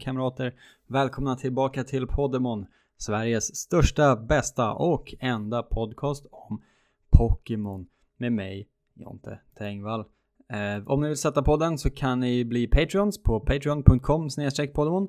Och kamrater. Välkomna tillbaka till Poddemon. Sveriges största, bästa och enda podcast om Pokémon. Med mig, Jonte Tengvall. Eh, om ni vill sätta podden så kan ni bli Patreons på patreon.com snedstreck Poddemon.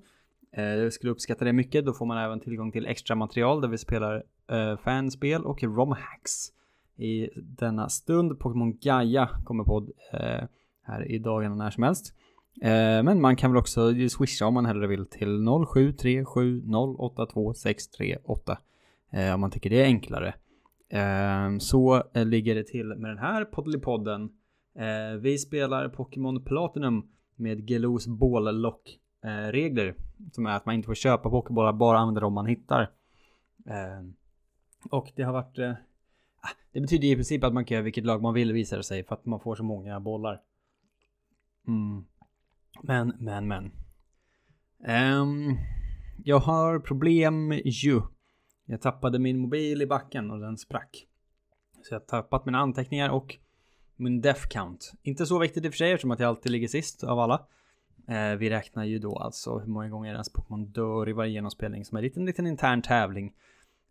Eh, jag skulle uppskatta det mycket. Då får man även tillgång till extra material där vi spelar eh, fanspel och romhacks. I denna stund Pokémon Gaia kommer podd eh, här i dagarna när som helst. Eh, men man kan väl också swisha om man hellre vill till 0737082638 eh, om man tycker det är enklare. Eh, så ligger det till med den här Poddelipodden. Vi spelar Pokémon Platinum med Gelos bållock regler som är att man inte får köpa Pokébollar, bara använda dem man hittar. Och det har varit ah, det betyder i princip att man kan göra vilket lag man vill visar det sig för att man får så många bollar. Mm. Men, men, men. Um, jag har problem ju. Jag tappade min mobil i backen och den sprack. Så jag har tappat mina anteckningar och min death count. Inte så viktigt i och för sig eftersom att jag alltid ligger sist av alla. Eh, vi räknar ju då alltså hur många gånger ens Pokémon dör i varje genomspelning som är en liten, liten intern tävling.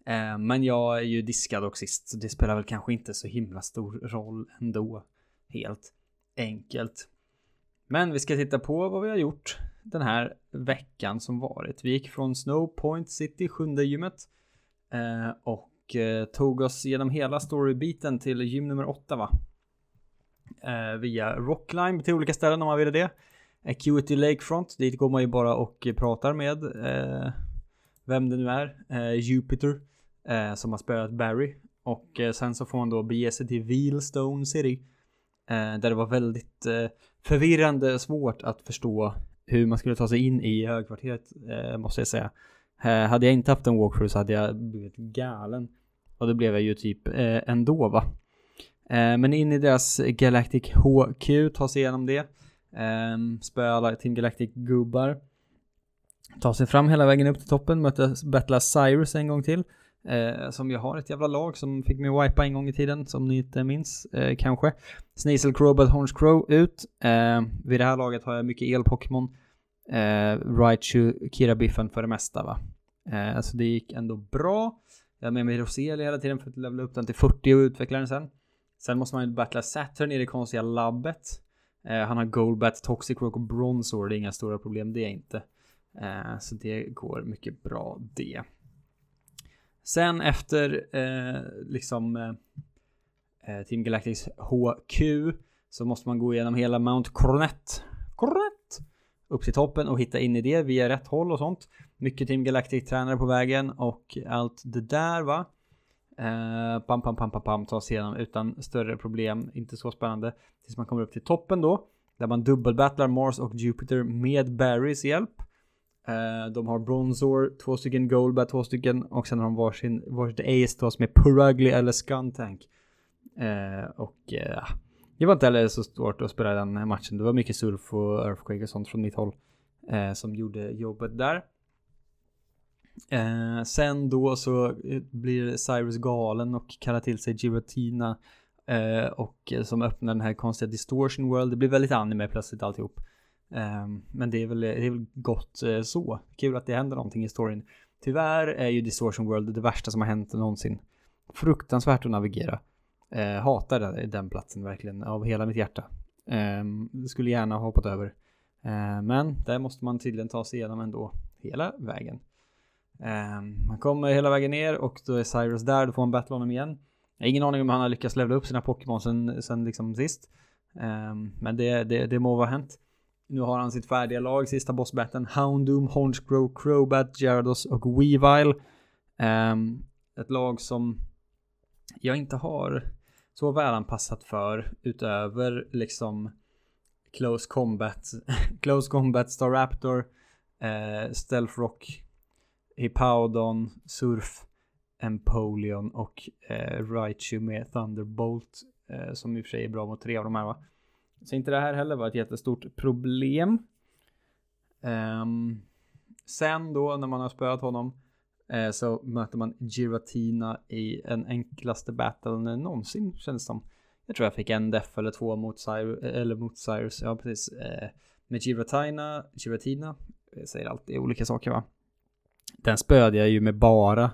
Eh, men jag är ju diskad och sist så det spelar väl kanske inte så himla stor roll ändå. Helt enkelt. Men vi ska titta på vad vi har gjort den här veckan som varit. Vi gick från Snow Point City, sjunde gymmet. Eh, och eh, tog oss genom hela storybiten till gym nummer åtta va? Eh, via Rockline till olika ställen om man vill det. Acuity Lakefront, dit går man ju bara och pratar med eh, vem det nu är. Eh, Jupiter eh, som har spöat Barry. Och sen så får man då bege sig till Wheelstone City. Eh, där det var väldigt eh, förvirrande och svårt att förstå hur man skulle ta sig in i högkvarteret eh, måste jag säga. Eh, hade jag inte haft en walkthrough så hade jag blivit galen. Och det blev jag ju typ eh, ändå va. Eh, men in i deras Galactic HQ, ta sig igenom det. Eh, spöa alla Team Galactic gubbar. Ta sig fram hela vägen upp till toppen, möta Battla Cyrus en gång till. Eh, som jag har ett jävla lag som fick mig wipa en gång i tiden, som ni inte minns eh, kanske. Sneasel Crobat Horns Crow ut. Eh, vid det här laget har jag mycket el-Pokémon. Eh, Raichu, Kirabiffen för det mesta va. Eh, så det gick ändå bra. Jag har med mig Roseli hela tiden för att levla upp den till 40 och utveckla den sen. Sen måste man ju battla Saturn i det konstiga labbet. Eh, han har Goldbat, Toxic Rock och Bronzor. Det är inga stora problem det är inte. Eh, så det går mycket bra det. Sen efter eh, liksom eh, eh Team Galactics HQ så måste man gå igenom hela Mount Coronet. Coronet! Upp till toppen och hitta in i det via rätt håll och sånt. Mycket Team Galactic-tränare på vägen och allt det där va. Eh, pam, pam, pam, pam, pam, ta sig igenom utan större problem. Inte så spännande. Tills man kommer upp till toppen då. Där man dubbelbattlar Mars och Jupiter med Barrys hjälp. Eh, de har Bronzor, två stycken Golbat, två stycken och sen har de varsin, varsitt Ace då som är Purugly eller Skuntank. Eh, och ja, det var inte heller så svårt att spela den matchen. Det var mycket surf och earthquake och sånt från mitt håll som gjorde jobbet där. sen då så blir Cyrus galen och kallar till sig Giratina och som öppnar den här konstiga distortion world. Det blir väldigt anime plötsligt alltihop. Ehm, men det är, väl, det är väl gott eh, så. Kul att det händer någonting i storyn. Tyvärr är ju Distortion World det värsta som har hänt någonsin. Fruktansvärt att navigera. Eh, hatar den, den platsen verkligen av hela mitt hjärta. Eh, skulle gärna ha hoppat över. Eh, men där måste man tydligen ta sig igenom ändå hela vägen. Ehm, man kommer hela vägen ner och då är Cyrus där, då får man battle honom igen. Jag har ingen aning om han har lyckats levla upp sina Pokémon sen, sen liksom sist. Ehm, men det, det, det må vara hänt. Nu har han sitt färdiga lag, sista bossbatten. Houndoom, Honchgrow, Crobat, Gyarados och Weavile. Um, ett lag som jag inte har så välanpassat för utöver liksom Close Combat, Close Combat, Staraptor, uh, eh, Stealth Rock, Hippowdon, Surf, Empoleon och uh, Raichu med Thunderbolt. Uh, som i och för sig är bra mot tre av de här va. Så inte det här heller var ett jättestort problem. Um, sen då när man har spöat honom eh, så möter man Giratina i en enklaste battlen någonsin känns det som. Jag tror jag fick en def eller två mot Cyrus, eller mot Cyrus, ja precis. Eh, med Giratina, Giratina, jag säger alltid olika saker va. Den spöade jag ju med bara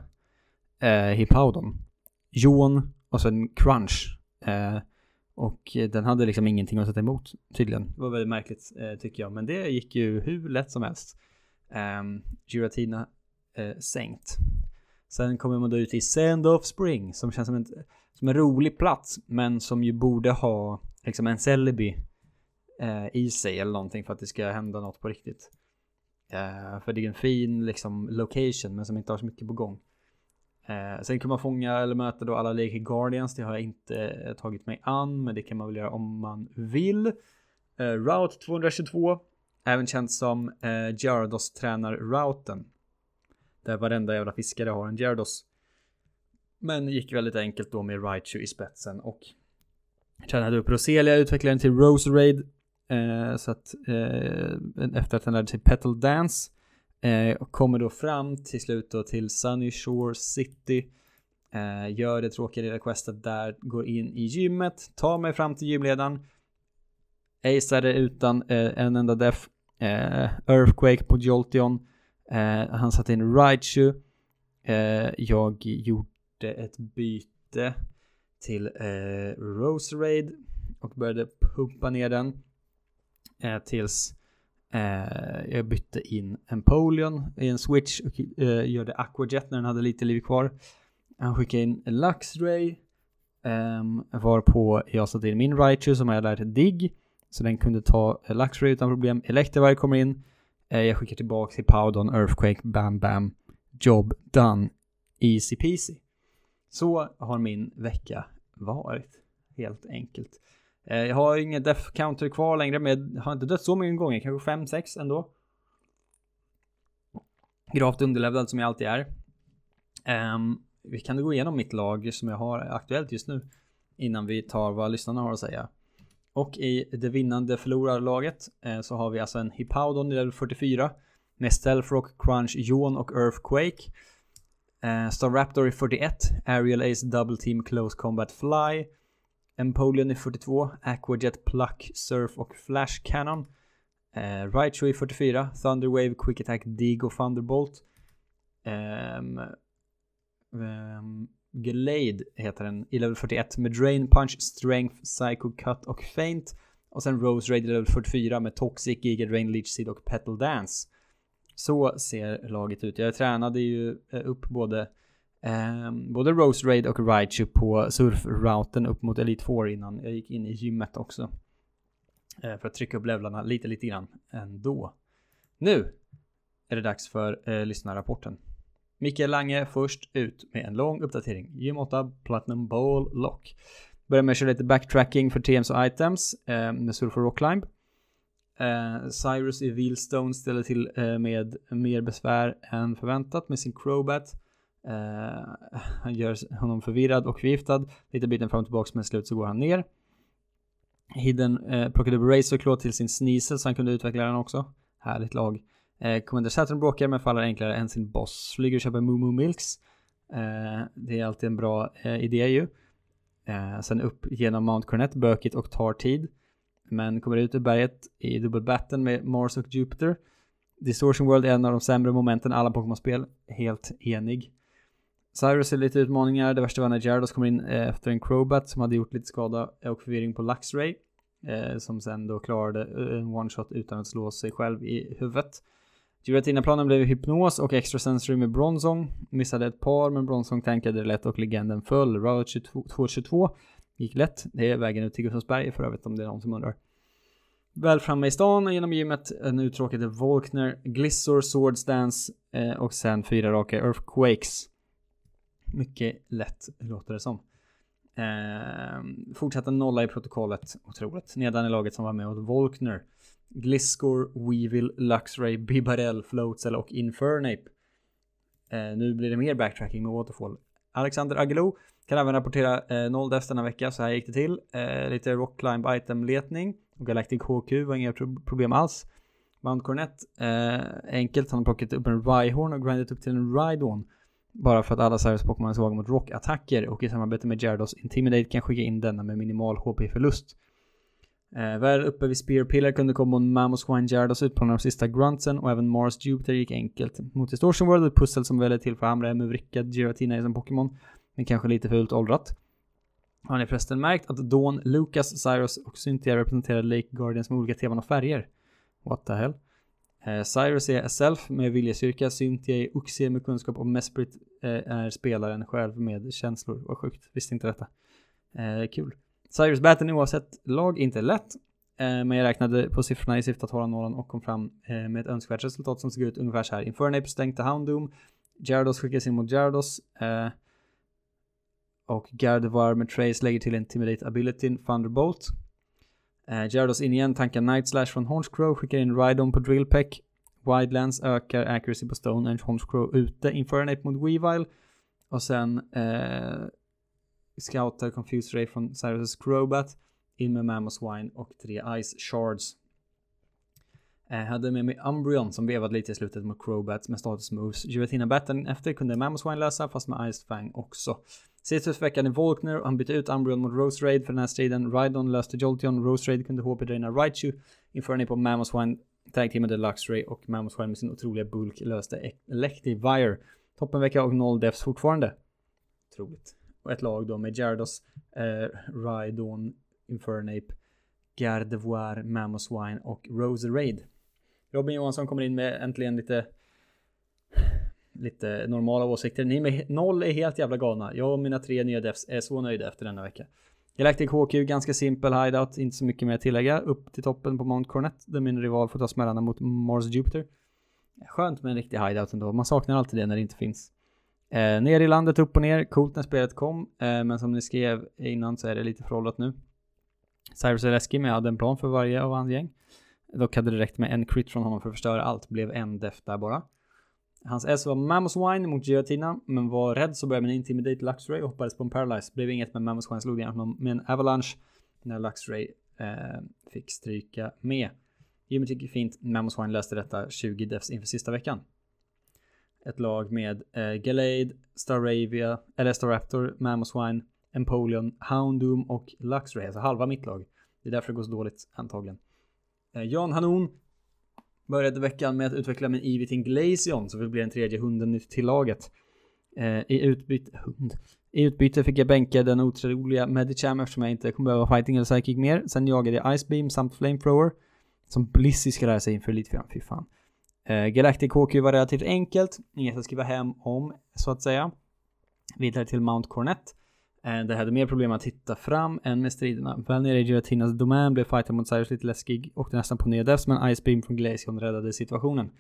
eh, Hippowdon. Jon och sen Crunch. Eh, och eh, den hade liksom ingenting att sätta emot tydligen. Det var väldigt märkligt eh, tycker jag. Men det gick ju hur lätt som helst. Um, Giratina eh, sänkt. Sen kommer man då ut i Sand of Spring som känns som en, som en rolig plats. Men som ju borde ha liksom en Celebi eh, i sig eller någonting för att det ska hända något på riktigt. Eh, för det är en fin liksom location men som inte har så mycket på gång. Eh, sen kan man fånga eller möta då alla Lake Guardians. Det har jag inte eh, tagit mig an, men det kan man väl göra om man vill. Eh, Route 222, även känt som eh, Gyarados tränar-routen. Där varenda jävla fiskare har en Gyarados. Men gick väldigt enkelt då med Raichu i spetsen och tränade upp Roselia, utvecklade den till Rose Raid. Eh, så att eh, efter att han lärde sig Petal Dance Eh, kommer då fram till slut då till Sunny Shore City. Eh, gör det tråkiga lilla questet där, går in i gymmet, tar mig fram till gymledaren. Acear det utan eh, en enda def. Eh, Earthquake på Jolteon. Eh, han satte in Raichu. Eh, jag gjorde ett byte till eh, Rose Raid och började pumpa ner den. Eh, tills Eh, jag bytte in Empoleon i en switch och eh, gjorde Aquajet när den hade lite liv kvar. Han skickade in Luxray. Eh, varpå jag satte in min Raichu som jag lärt Dig. Så den kunde ta Luxray utan problem. Electivire kommer in. Eh, jag skickar tillbaka till Powdon, Earthquake, Bam Bam. Job done. Easy peasy. Så har min vecka varit. Helt enkelt. Eh, jag har ingen death counter kvar längre, men jag har inte dött så många gånger. Kanske 5-6 ändå. Gravt underlevlad som jag alltid är. Um, vi kan gå igenom mitt lag som jag har aktuellt just nu. Innan vi tar vad lyssnarna har att säga. Och i det vinnande förlorarlaget eh, så har vi alltså en Hippowdon i level 44. Med Stealthrock, Crunch, Yawn och Earthquake. Eh, Staraptor i 41. Aerial Ace Double Team Close Combat Fly. Empoleon i 42, Aquajet Pluck, Surf och Flash Cannon. Eh, Raichu i 44, Thunderwave, Quick Attack, Dig och Thunderbolt. Um, um, Glade heter den i level 41 med Drain Punch, Strength, Psycho Cut och Faint. Och sen Rose Raid i level 44 med Toxic, Giga Drain, Leech Seed och Petal Dance. Så ser laget ut. Jag tränade ju eh, upp både Eh, både Rose Raid och Raichu på surfrouten upp mot Elite 4 innan jag gick in i gymmet också. Eh, för att trycka upp levlarna lite, lite grann ändå. Nu är det dags för eh, lyssnarrapporten. Mikael Lange först ut med en lång uppdatering. Gym 8 Platinum Bowl Lock. Börjar med att köra lite backtracking för TMs och items eh, med Surf och Rock Climb. Eh, Cyrus i Wheelstone ställer till eh, med mer besvär än förväntat med sin Crobat. Eh, han gör honom förvirrad och förgiftad. Lite biten fram och tillbaka men slut så går han ner. Hidden eh, plockade upp Razorclaw till sin Sneasel så han kunde utveckla den också. Härligt lag. Eh, Commander Saturn bråkar men faller enklare än sin boss. Flyger och köper Moo Milks. Eh, det är alltid en bra eh, idé ju. Eh, sen upp genom Mount Cornet, bökigt och tar tid. Men kommer ut ur berget i dubbelbatten med Mars och Jupiter. Distortion World är en av de sämre momenten alla Pokémon-spel. Helt enig. Cyrus är lite utmaningar. Det värsta var när Gyarados kommer in eh, efter en Crobat som hade gjort lite skada och förvirring på Luxray. Eh, som sen då klarade eh, en one-shot utan att slå sig själv i huvudet. Giratina-planen blev hypnos och extra sensory med Bronzong. Missade ett par men Bronzong tankade lätt och legenden föll. Route 222 gick lätt. Det är vägen ut till Gustavsberg för övrigt om det är någon som undrar. Väl framme i stan och genom gymmet en uttråkad Volkner, Glissor, Swords Dance och sen fyra raka Earthquakes. Mycket lätt låter det som. Eh, fortsatte nolla i protokollet, otroligt. Nedan i laget som var med åt Volkner. Gliscor, Weevil, Luxray, Bibarel, Floatzel och Infernape. Eh, nu blir det mer backtracking med Waterfall. Alexander Agelo kan även rapportera eh, noll deaths denna vecka, så här gick det till. Eh, lite Rock Climb item-letning. Galactic HQ var inga problem alls. Mount Cornet, eh, enkelt, han har plockat upp en Rhyhorn och grindat upp till en Rhydon. Bara för att alla Cyrus Pokémon är svaga mot rockattacker och i samarbete med Gyarados Intimidate kan skicka in denna med minimal HP-förlust. Eh, väl uppe vid Spear Pillar kunde kombon Mammoth Swine Gyarados utplåna de sista gruntsen och även Mars Jupiter gick enkelt. Mot Distortion World ett pussel som väl är till för att hamra med vrickad Giratina som Pokémon. Men kanske lite fult åldrat. Har ni förresten märkt att Dawn, Lucas, Cyrus och Cynthia representerar Lake Guardians med olika teman och färger? What the hell? Eh, Cyrus är Self med viljestyrka, Cynthia är Uxie med kunskap och Mesprit eh, är spelaren själv med känslor. Vad sjukt, visste inte detta. Eh, kul. Cyrus Batten oavsett lag inte lätt. Eh, men jag räknade på siffrorna i syfte att hålla nollan och kom fram eh, med ett önskvärt resultat som såg ut ungefär så här. Infernape stängde Houndoom. Gyarados skickas in mot Gyarados. Eh, och Gardevoir med Trace lägger till Intimidate Ability Thunderbolt. Eh, Gyarados in igen, tankar Night Slash från Hornscrow, skickar in Rhydon på Drillpeck. Widelands ökar accuracy på Stone Edge Hornscrow ute. Infernape mot Weavile. Och sen eh, scoutar Confused Ray från Cyrus Crobat. In med Mammoth Wine och tre Ice Shards. Eh, hade med mig Umbreon som vevade lite i slutet mot Crobat med status moves. Giratina batten efter kunde Mammoth Wine lösa fast med Ice Fang också. Citrus veckade Volkner och han bytte ut Umbreon mot Rose Raid för den här striden. Rhydon löste Jolteon, Rose Raid kunde HP-draina Raichu. Inför ni på Mammoth Wine tag med Luxray och Mammoth Wine med sin otroliga bulk löste Electivire. Toppenvecka och noll defs fortfarande. Otroligt. Och ett lag då med Gyarados, eh, Rhydon, Infernape, Gardevoir, Mammoth Wine och Rose Raid. Robin Johansson kommer in med äntligen lite lite normala åsikter. Ni med noll är helt jävla galna. Jag och mina tre nya defs är så nöjda efter denna vecka. Galactic HQ, ganska simpel hideout, inte så mycket mer att tillägga. Upp till toppen på Mount Cornet, där min rival får ta smällarna mot Mars Jupiter. Skönt med en riktig hideout ändå, man saknar alltid det när det inte finns. Eh, ner i landet, upp och ner, coolt när spelet kom, eh, men som ni skrev innan så är det lite föråldrat nu. Cyrus är läskig, men jag hade en plan för varje av hans gäng. Dock hade det räckt med en crit från honom för att förstöra allt, blev en def där bara. Hans S var Mammoth Wine mot Giratina, men var rädd så började man Intimidate Luxray och hoppades på en Paralyze. Blev inget men Mammoth Wine, slog igen med en Avalanche när Luxray eh, fick stryka med. Jimmy tycker fint, Mammoth Wine löste detta 20 defs inför sista veckan. Ett lag med eh, Gallade, Staravia, eller Staraptor, Mammoth Wine, Empoleon, Houndoom och Luxray, alltså halva mitt lag. Det är därför det går så dåligt antagligen. Eh, Jan Hanon Började veckan med att utveckla min Evitin till Glaceon som vill bli den tredje hunden till laget. Eh, I utbyte, hund. I utbyte fick jag bänka den otroliga Medicham eftersom jag inte kommer behöva fighting eller psychic mer. Sen jagade jag Icebeam samt Flamethrower. Som Blissy ska lära sig inför Elitfyran, fy fan. Eh, Galactic HQ var relativt enkelt, inget att skriva hem om så att säga. Vidare till Mount Cornet. Eh, det hade mer problem att hitta fram än med striderna. Väl nere i Giratinas domän blev fighten mot Cyrus lite läskig. och nästan på nedevs men Ice Beam från Glacion räddade situationen.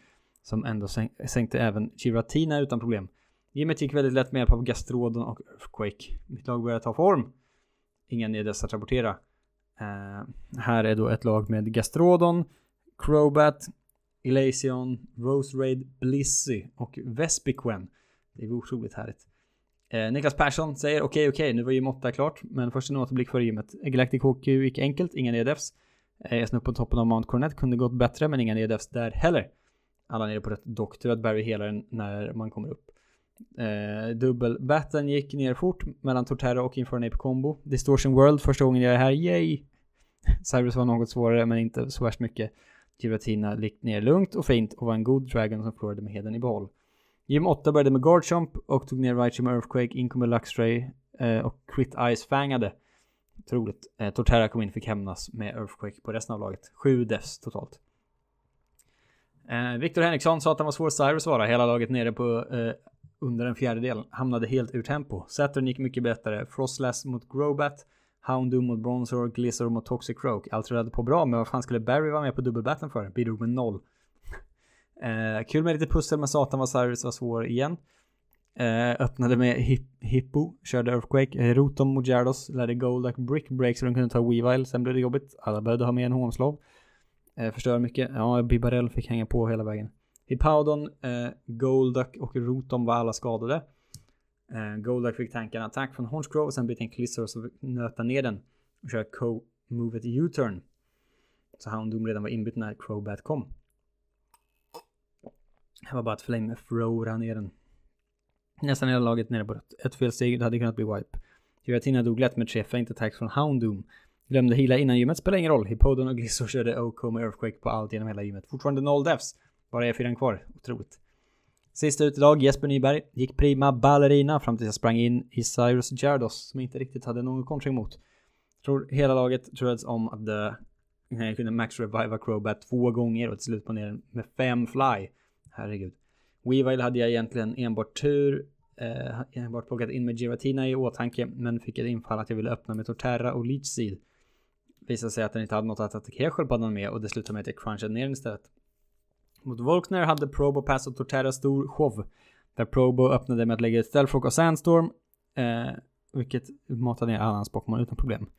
Som ändå sänkte även Giratina utan problem. Gimmet gick väldigt lätt med hjälp av Gastrodon och Earthquake. Mitt lag började ta form. Inga nedevs att rapportera. Uh, här är då ett lag med Gastrodon, Crobat, Elasion, Rose Raid, Blissey och Vespiquen. Det är otroligt härligt. Eh, Niklas Persson säger okej, okay, okej, okay, nu var ju måtta klart, men först en återblick före gymmet. Galactic HQ gick enkelt, inga nedefs. Eh, jag snubbade på toppen av Mount Cornet, kunde gått bättre, men inga nedefs där heller. Alla nere på rätt doktor att Barry hela den när man kommer upp. Eh, Dubbelbatten gick ner fort mellan Torterra och Infernape combo. Distortion World första gången jag är här, yay! Cyrus var något svårare men inte så värst mycket. Giratina gick ner lugnt och fint och var en god dragon som förlorade med heden i behåll. Gym 8 började med Guardchomp och tog ner Raichu med Earthquake, in kommer Luxray eh, och Crit Eyes fangade. Otroligt. Eh, Torterra kom in och fick hämnas med Earthquake på resten av laget. Sju deaths totalt. Eh, Viktor Henriksson sa att han var svår Cyrus vara. Hela laget nere på eh, under en fjärdedel. Hamnade helt ur tempo. Saturn gick mycket bättre. Frostlass mot Grobat. Houndoom mot Bronzor. Glizzor mot Toxic Croak. Allt rullade på bra, men vad fan skulle Barry vara med på dubbelbatten för? Bidrog med noll. Eh, kul med lite pussel men Satan var Cyrus var svår igen. Eh, öppnade med hip, Hippo, körde Earthquake, eh, Rotom mot lärde Goldak Brick Break så de kunde ta Weavile, sen blev det jobbigt. Alla behövde ha med en Hånslov. Eh, förstör mycket. Ja, Bibarell fick hänga på hela vägen. Hippowdon, eh, Golduck och Rotom var alla skadade. Eh, Golduck fick tanka en attack från Hornscrow och sen bytte en Clissor och så nöta ner den och köra Co-Movet U-turn. Så Houndoom redan var inbytt när Crowbat kom. Det var bara att Flame throwra ner den. Nästan hela laget nere på rött. Ett felsteg, det hade kunnat bli wipe. Giratina dog lätt med tre faint-attacks från Houndoom. Glömde hila innan gymmet, spelar ingen roll. Hippodon och Glisso körde OK med Earthquake på allt genom hela gymmet. Fortfarande noll deaths. Bara E4 kvar. Otroligt. Sista utedag, Jesper Nyberg. Gick prima ballerina fram tills jag sprang in i Cyrus Jardos som inte riktigt hade någon kontring mot. Tror hela laget turades om att dö jag kunde max Reviva Crobat två gånger och till slut på ner med fem fly. Herregud. Weavile hade jag egentligen enbart tur eh, enbart plockat in med Giratina i åtanke men fick ett infall att jag ville öppna med Torterra och Leech Seed. Visade sig att den inte hade något att attackera sköldpaddan med och det slutade med att jag crunchade ner den istället. Mot Volkner hade Probo Pass och Torterra stor show. Där Probo öppnade med att lägga ett Stealthrock och Sandstorm. Eh, vilket matade ner alla hans Pokémon utan problem.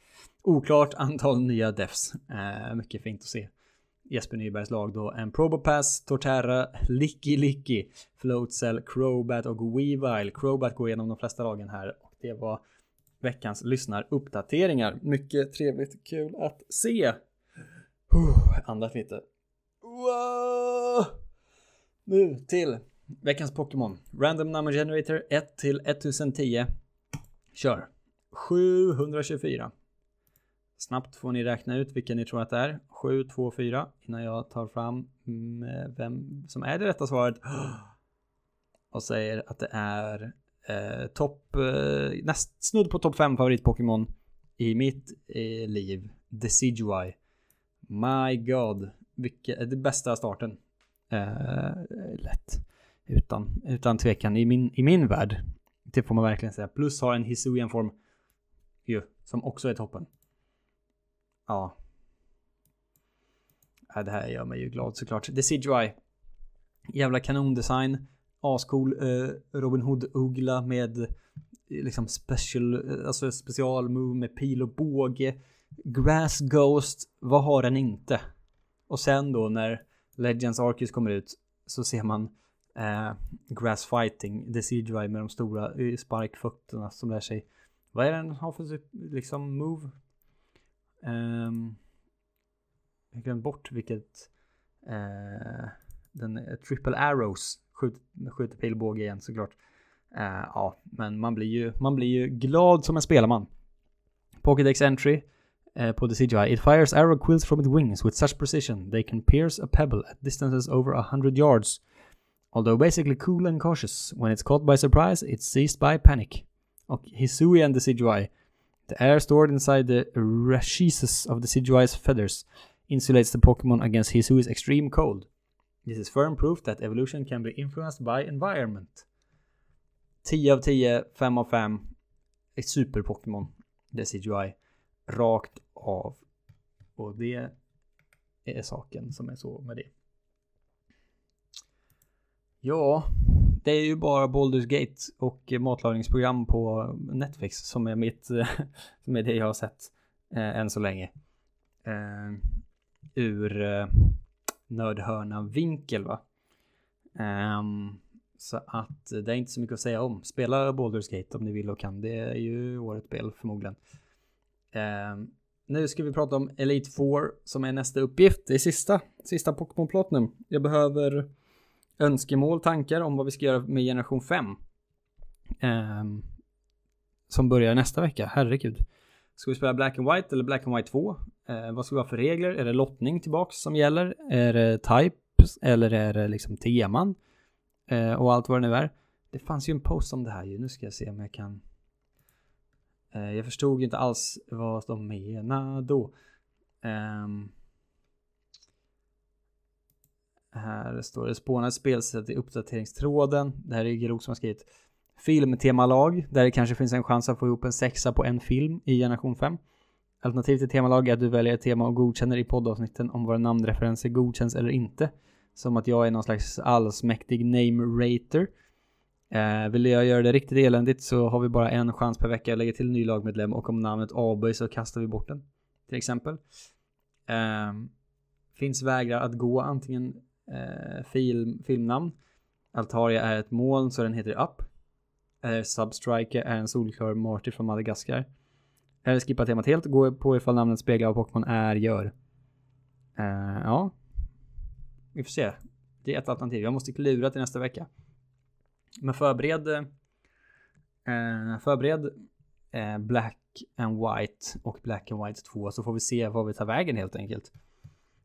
Oklart antal nya defs. Eh, mycket fint att se. Jesper Nybergs lag då en Probopass, Torterra, Licky Licky, Floatcell, Crobat och Weavile. Crobat går igenom de flesta lagen här och det var veckans lyssnaruppdateringar. Mycket trevligt, kul att se. Uh, andas lite. Wow. Nu till veckans Pokémon. Random Number Generator 1 till 1010. Kör. 724. Snabbt får ni räkna ut vilka ni tror att det är. 7, 2, 4 innan jag tar fram mm, vem som är det rätta svaret. Och säger att det är eh, topp, eh, näst snudd på topp 5 favorit-Pokémon i mitt eh, liv. Decidueye. My God. Vilket är eh, det bästa starten. Eh, lätt. Utan, utan tvekan i min, i min värld. Det får man verkligen säga. Plus har en Hisuian-form ju, som också är toppen. Ja. ja. Det här gör mig ju glad såklart. Decidueye. Jävla kanondesign. Ascool eh, Robin Hood-uggla med eh, liksom special, eh, alltså specialmove med pil och båge. Grass Ghost, vad har den inte? Och sen då när Legends Arcus kommer ut så ser man eh, Grass Fighting, Decidueye med de stora eh, sparkfötterna som lär sig. Vad är den har för typ, liksom move? Um, jag glömde bort vilket uh, den uh, Triple Arrows skjuter, skjuter pilbåge igen såklart. Uh, ja, men man blir ju man blir ju glad som en spelman. Pokédex entry uh, på the CGI. It fires arrow quills from its wings with such precision they can pierce a pebble at distances over a hundred yards. Although basically cool and cautious, when it's caught by surprise, it's seized by panic. Och Hisui and the CGI The air stored inside the rachises of the Decidueye's feathers insulates the Pokemon against Hisui's extreme cold. This is firm proof that evolution can be influenced by environment. 10 av 10, 5 av 5. Ett super-Pokémon. Decidueye. Rakt av. Och det är saken som är så med det. Ja, det är ju bara Baldur's Gate och matlagningsprogram på Netflix som är mitt, som är det jag har sett eh, än så länge. Eh, ur eh, nördhörna vinkel va. Um, så att det är inte så mycket att säga om. Spela Baldur's Gate om ni vill och kan. Det är ju årets spel förmodligen. Um, nu ska vi prata om Elite 4 som är nästa uppgift. Det är sista, sista Pokémon Platinum. Jag behöver önskemål, tankar om vad vi ska göra med generation 5. Eh, som börjar nästa vecka, herregud. Ska vi spela Black and White eller Black and White 2? Eh, vad ska vi ha för regler? Är det lottning tillbaks som gäller? Är det types eller är det liksom teman? Eh, och allt vad det nu är. Det fanns ju en post om det här ju. Nu ska jag se om jag kan. Eh, jag förstod inte alls vad de menade då. Um, här står det spånade spelsätt i uppdateringstråden. Det här är Grok som har skrivit. Filmtemalag, där det kanske finns en chans att få ihop en sexa på en film i generation 5. Alternativ till temalag är att du väljer ett tema och godkänner i poddavsnitten om våra namnreferenser godkänns eller inte. Som att jag är någon slags allsmäktig name-rater. Eh, vill jag göra det riktigt eländigt så har vi bara en chans per vecka att lägga till en ny lagmedlem och om namnet avböjs så kastar vi bort den. Till exempel. Eh, finns vägrar att gå antingen eh, film, filmnamn. Altaria är ett moln så den heter Up. Eller Substriker är en solklar martyr från Madagaskar. Eller skippa temat helt, gå på ifall namnet speglar vad Pokémon är, gör. Eh, ja. Vi får se. Det är ett alternativ. Jag måste klura till nästa vecka. Men förbered eh, förbered eh, Black Black and White och Black and White 2 så får vi se vad vi tar vägen helt enkelt.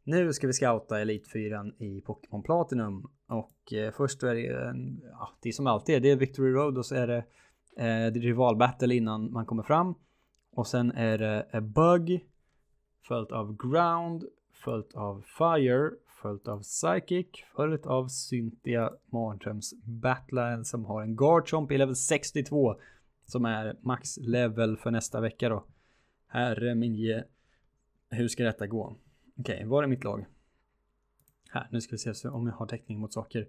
Nu ska vi scouta Elitfyran i Pokémon Platinum och eh, först är det en, ja, det är som alltid det är Victory Road och så är det eh, rivalbattle innan man kommer fram och sen är det a Bug följt av Ground följt av Fire följt av Psychic följt av Cynthia Mardröms Battler som har en Garchomp i level 62 som är max level för nästa vecka då. Herre min ge. Hur ska detta gå? Okej, okay, var är mitt lag? Här, nu ska vi se om jag har täckning mot saker.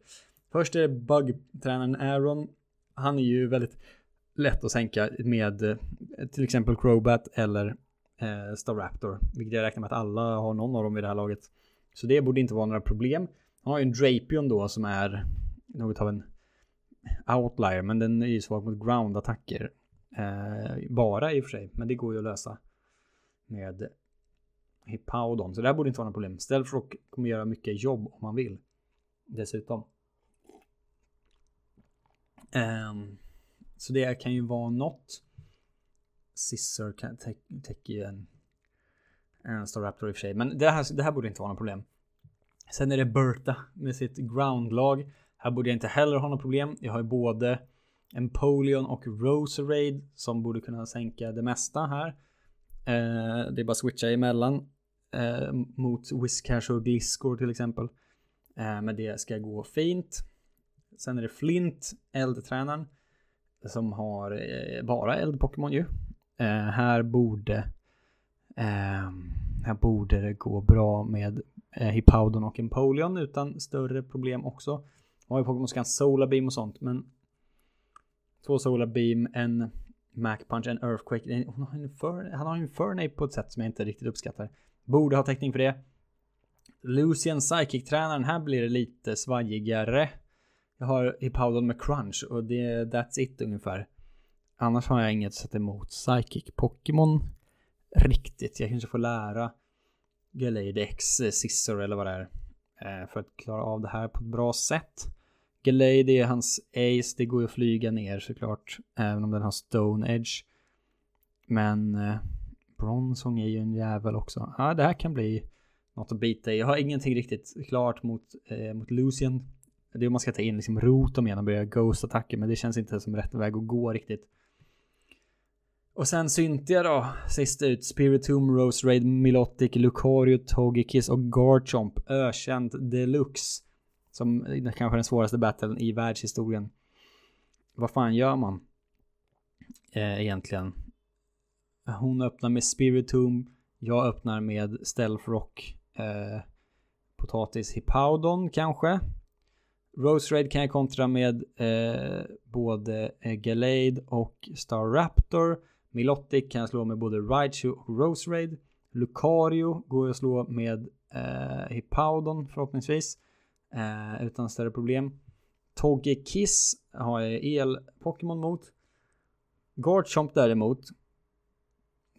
Först är det bug-tränaren Aaron. Han är ju väldigt lätt att sänka med eh, till exempel Crobat eller eh, Staraptor. Vilket jag räknar med att alla har någon av dem i det här laget. Så det borde inte vara några problem. Han har ju en Drapion då som är något av en outlier. Men den är ju svag mot ground-attacker. Eh, bara i och för sig. Men det går ju att lösa med Hippowdon. Så det här borde inte vara något problem. Stealthrock kommer göra mycket jobb om man vill. Dessutom. Um, så det kan ju vara något. Scissor täcker ju en, en Staraptor i och för sig. Men det här, det här borde inte vara något problem. Sen är det Berta med sitt groundlag. Här borde jag inte heller ha något problem. Jag har ju både Empoleon och Roserade som borde kunna sänka det mesta här. Eh, det är bara att switcha emellan eh, mot Whiskash och Gliscor till exempel. Eh, men det ska gå fint. Sen är det Flint, eldtränaren, som har eh, bara eld-Pokémon ju. Eh, här borde eh, här borde det gå bra med eh, Hippowdon och Empoleon utan större problem också. Har ju Pokémon som kan Solar Beam och sånt men två Solar Beam, en Mac Punch, en Earthquake. Han har en, för, han har en Furnape på ett sätt som jag inte riktigt uppskattar. Borde ha täckning för det. Lucian Psychic-tränaren, här blir det lite svajigare. Jag har i Powdon med Crunch och det that's it ungefär. Annars har jag inget att sätta emot Psychic Pokémon riktigt. Jag kanske får lära Gallade X, Scissor eller vad det är. Eh, för att klara av det här på ett bra sätt. Gallade är hans ace, det går ju att flyga ner såklart. Även om den har Stone Edge. Men eh, eh, Bronsong är ju en jävel också. Ja, det här kan bli något att bita i. Jag har ingenting riktigt klart mot, eh, mot Lucian. Det är om man ska ta in liksom rotom igen och börja ghost-attacker, men det känns inte som rätt väg att gå riktigt. Och sen Cynthia då, sist ut. Spiritomb, Rose Raid, Milotic, Lucario, Togekiss och Garchomp. Ökänt deluxe. Som kanske den svåraste battlen i världshistorien. Vad fan gör man? Eh, egentligen. Hon öppnar med Spiritum, Jag öppnar med Stealth Rock. Eh, potatis Hippowdon kanske. Rose Raid kan jag kontra med eh, både Galade och Star Raptor. Milotic kan jag slå med både Raichu och Rose Raid. Lucario går att slå med eh, Hippowdon förhoppningsvis. Eh, utan större problem. Togekiss har jag el-Pokémon mot. Garchomp däremot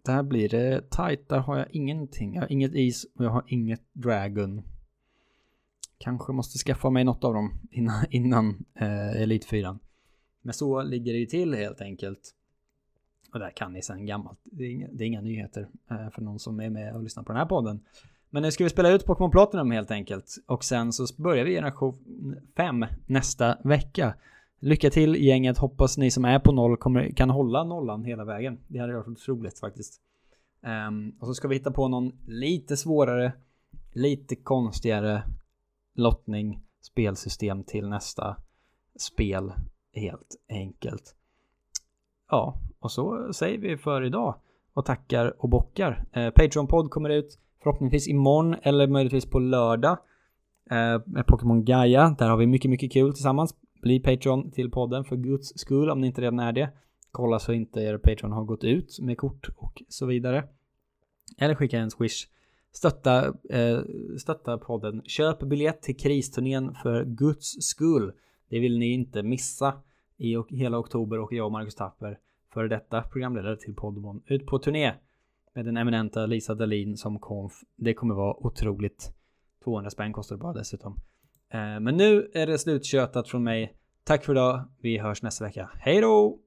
där blir det tight. Där har jag ingenting. Jag har inget is och jag har inget dragon. Kanske måste skaffa mig något av dem innan, innan eh, Elite 4. Men så ligger det ju till helt enkelt. Och där kan ni sen gammalt. Det är inga, det är inga nyheter eh, för någon som är med och lyssnar på den här podden. Men nu ska vi spela ut Pokémon Platinum helt enkelt. Och sen så börjar vi generation 5 nästa vecka. Lycka till gänget, hoppas ni som är på noll kommer, kan hålla nollan hela vägen. Det hade varit otroligt faktiskt. Um, och så ska vi hitta på någon lite svårare, lite konstigare lottning, spelsystem till nästa spel helt enkelt. Ja, och så säger vi för idag och tackar och bockar. Eh, Patreon-podd kommer ut förhoppningsvis imorgon eller möjligtvis på lördag eh, med Pokémon Gaia. Där har vi mycket, mycket kul tillsammans. Bli Patreon till podden för guds skull om ni inte redan är det. Kolla så inte er Patreon har gått ut med kort och så vidare. Eller skicka en swish. Stötta, eh, stötta podden. Köp biljett till kristurnén för guds skull. Det vill ni inte missa i hela oktober och jag och Marcus Tapper före detta programledare till Podmon ut på turné med den eminenta Lisa Dahlin som konf. Det kommer vara otroligt. 200 spänn kostar det bara dessutom. Eh, men nu är det sluttjötat från mig. Tack för idag. Vi hörs nästa vecka. Hej då!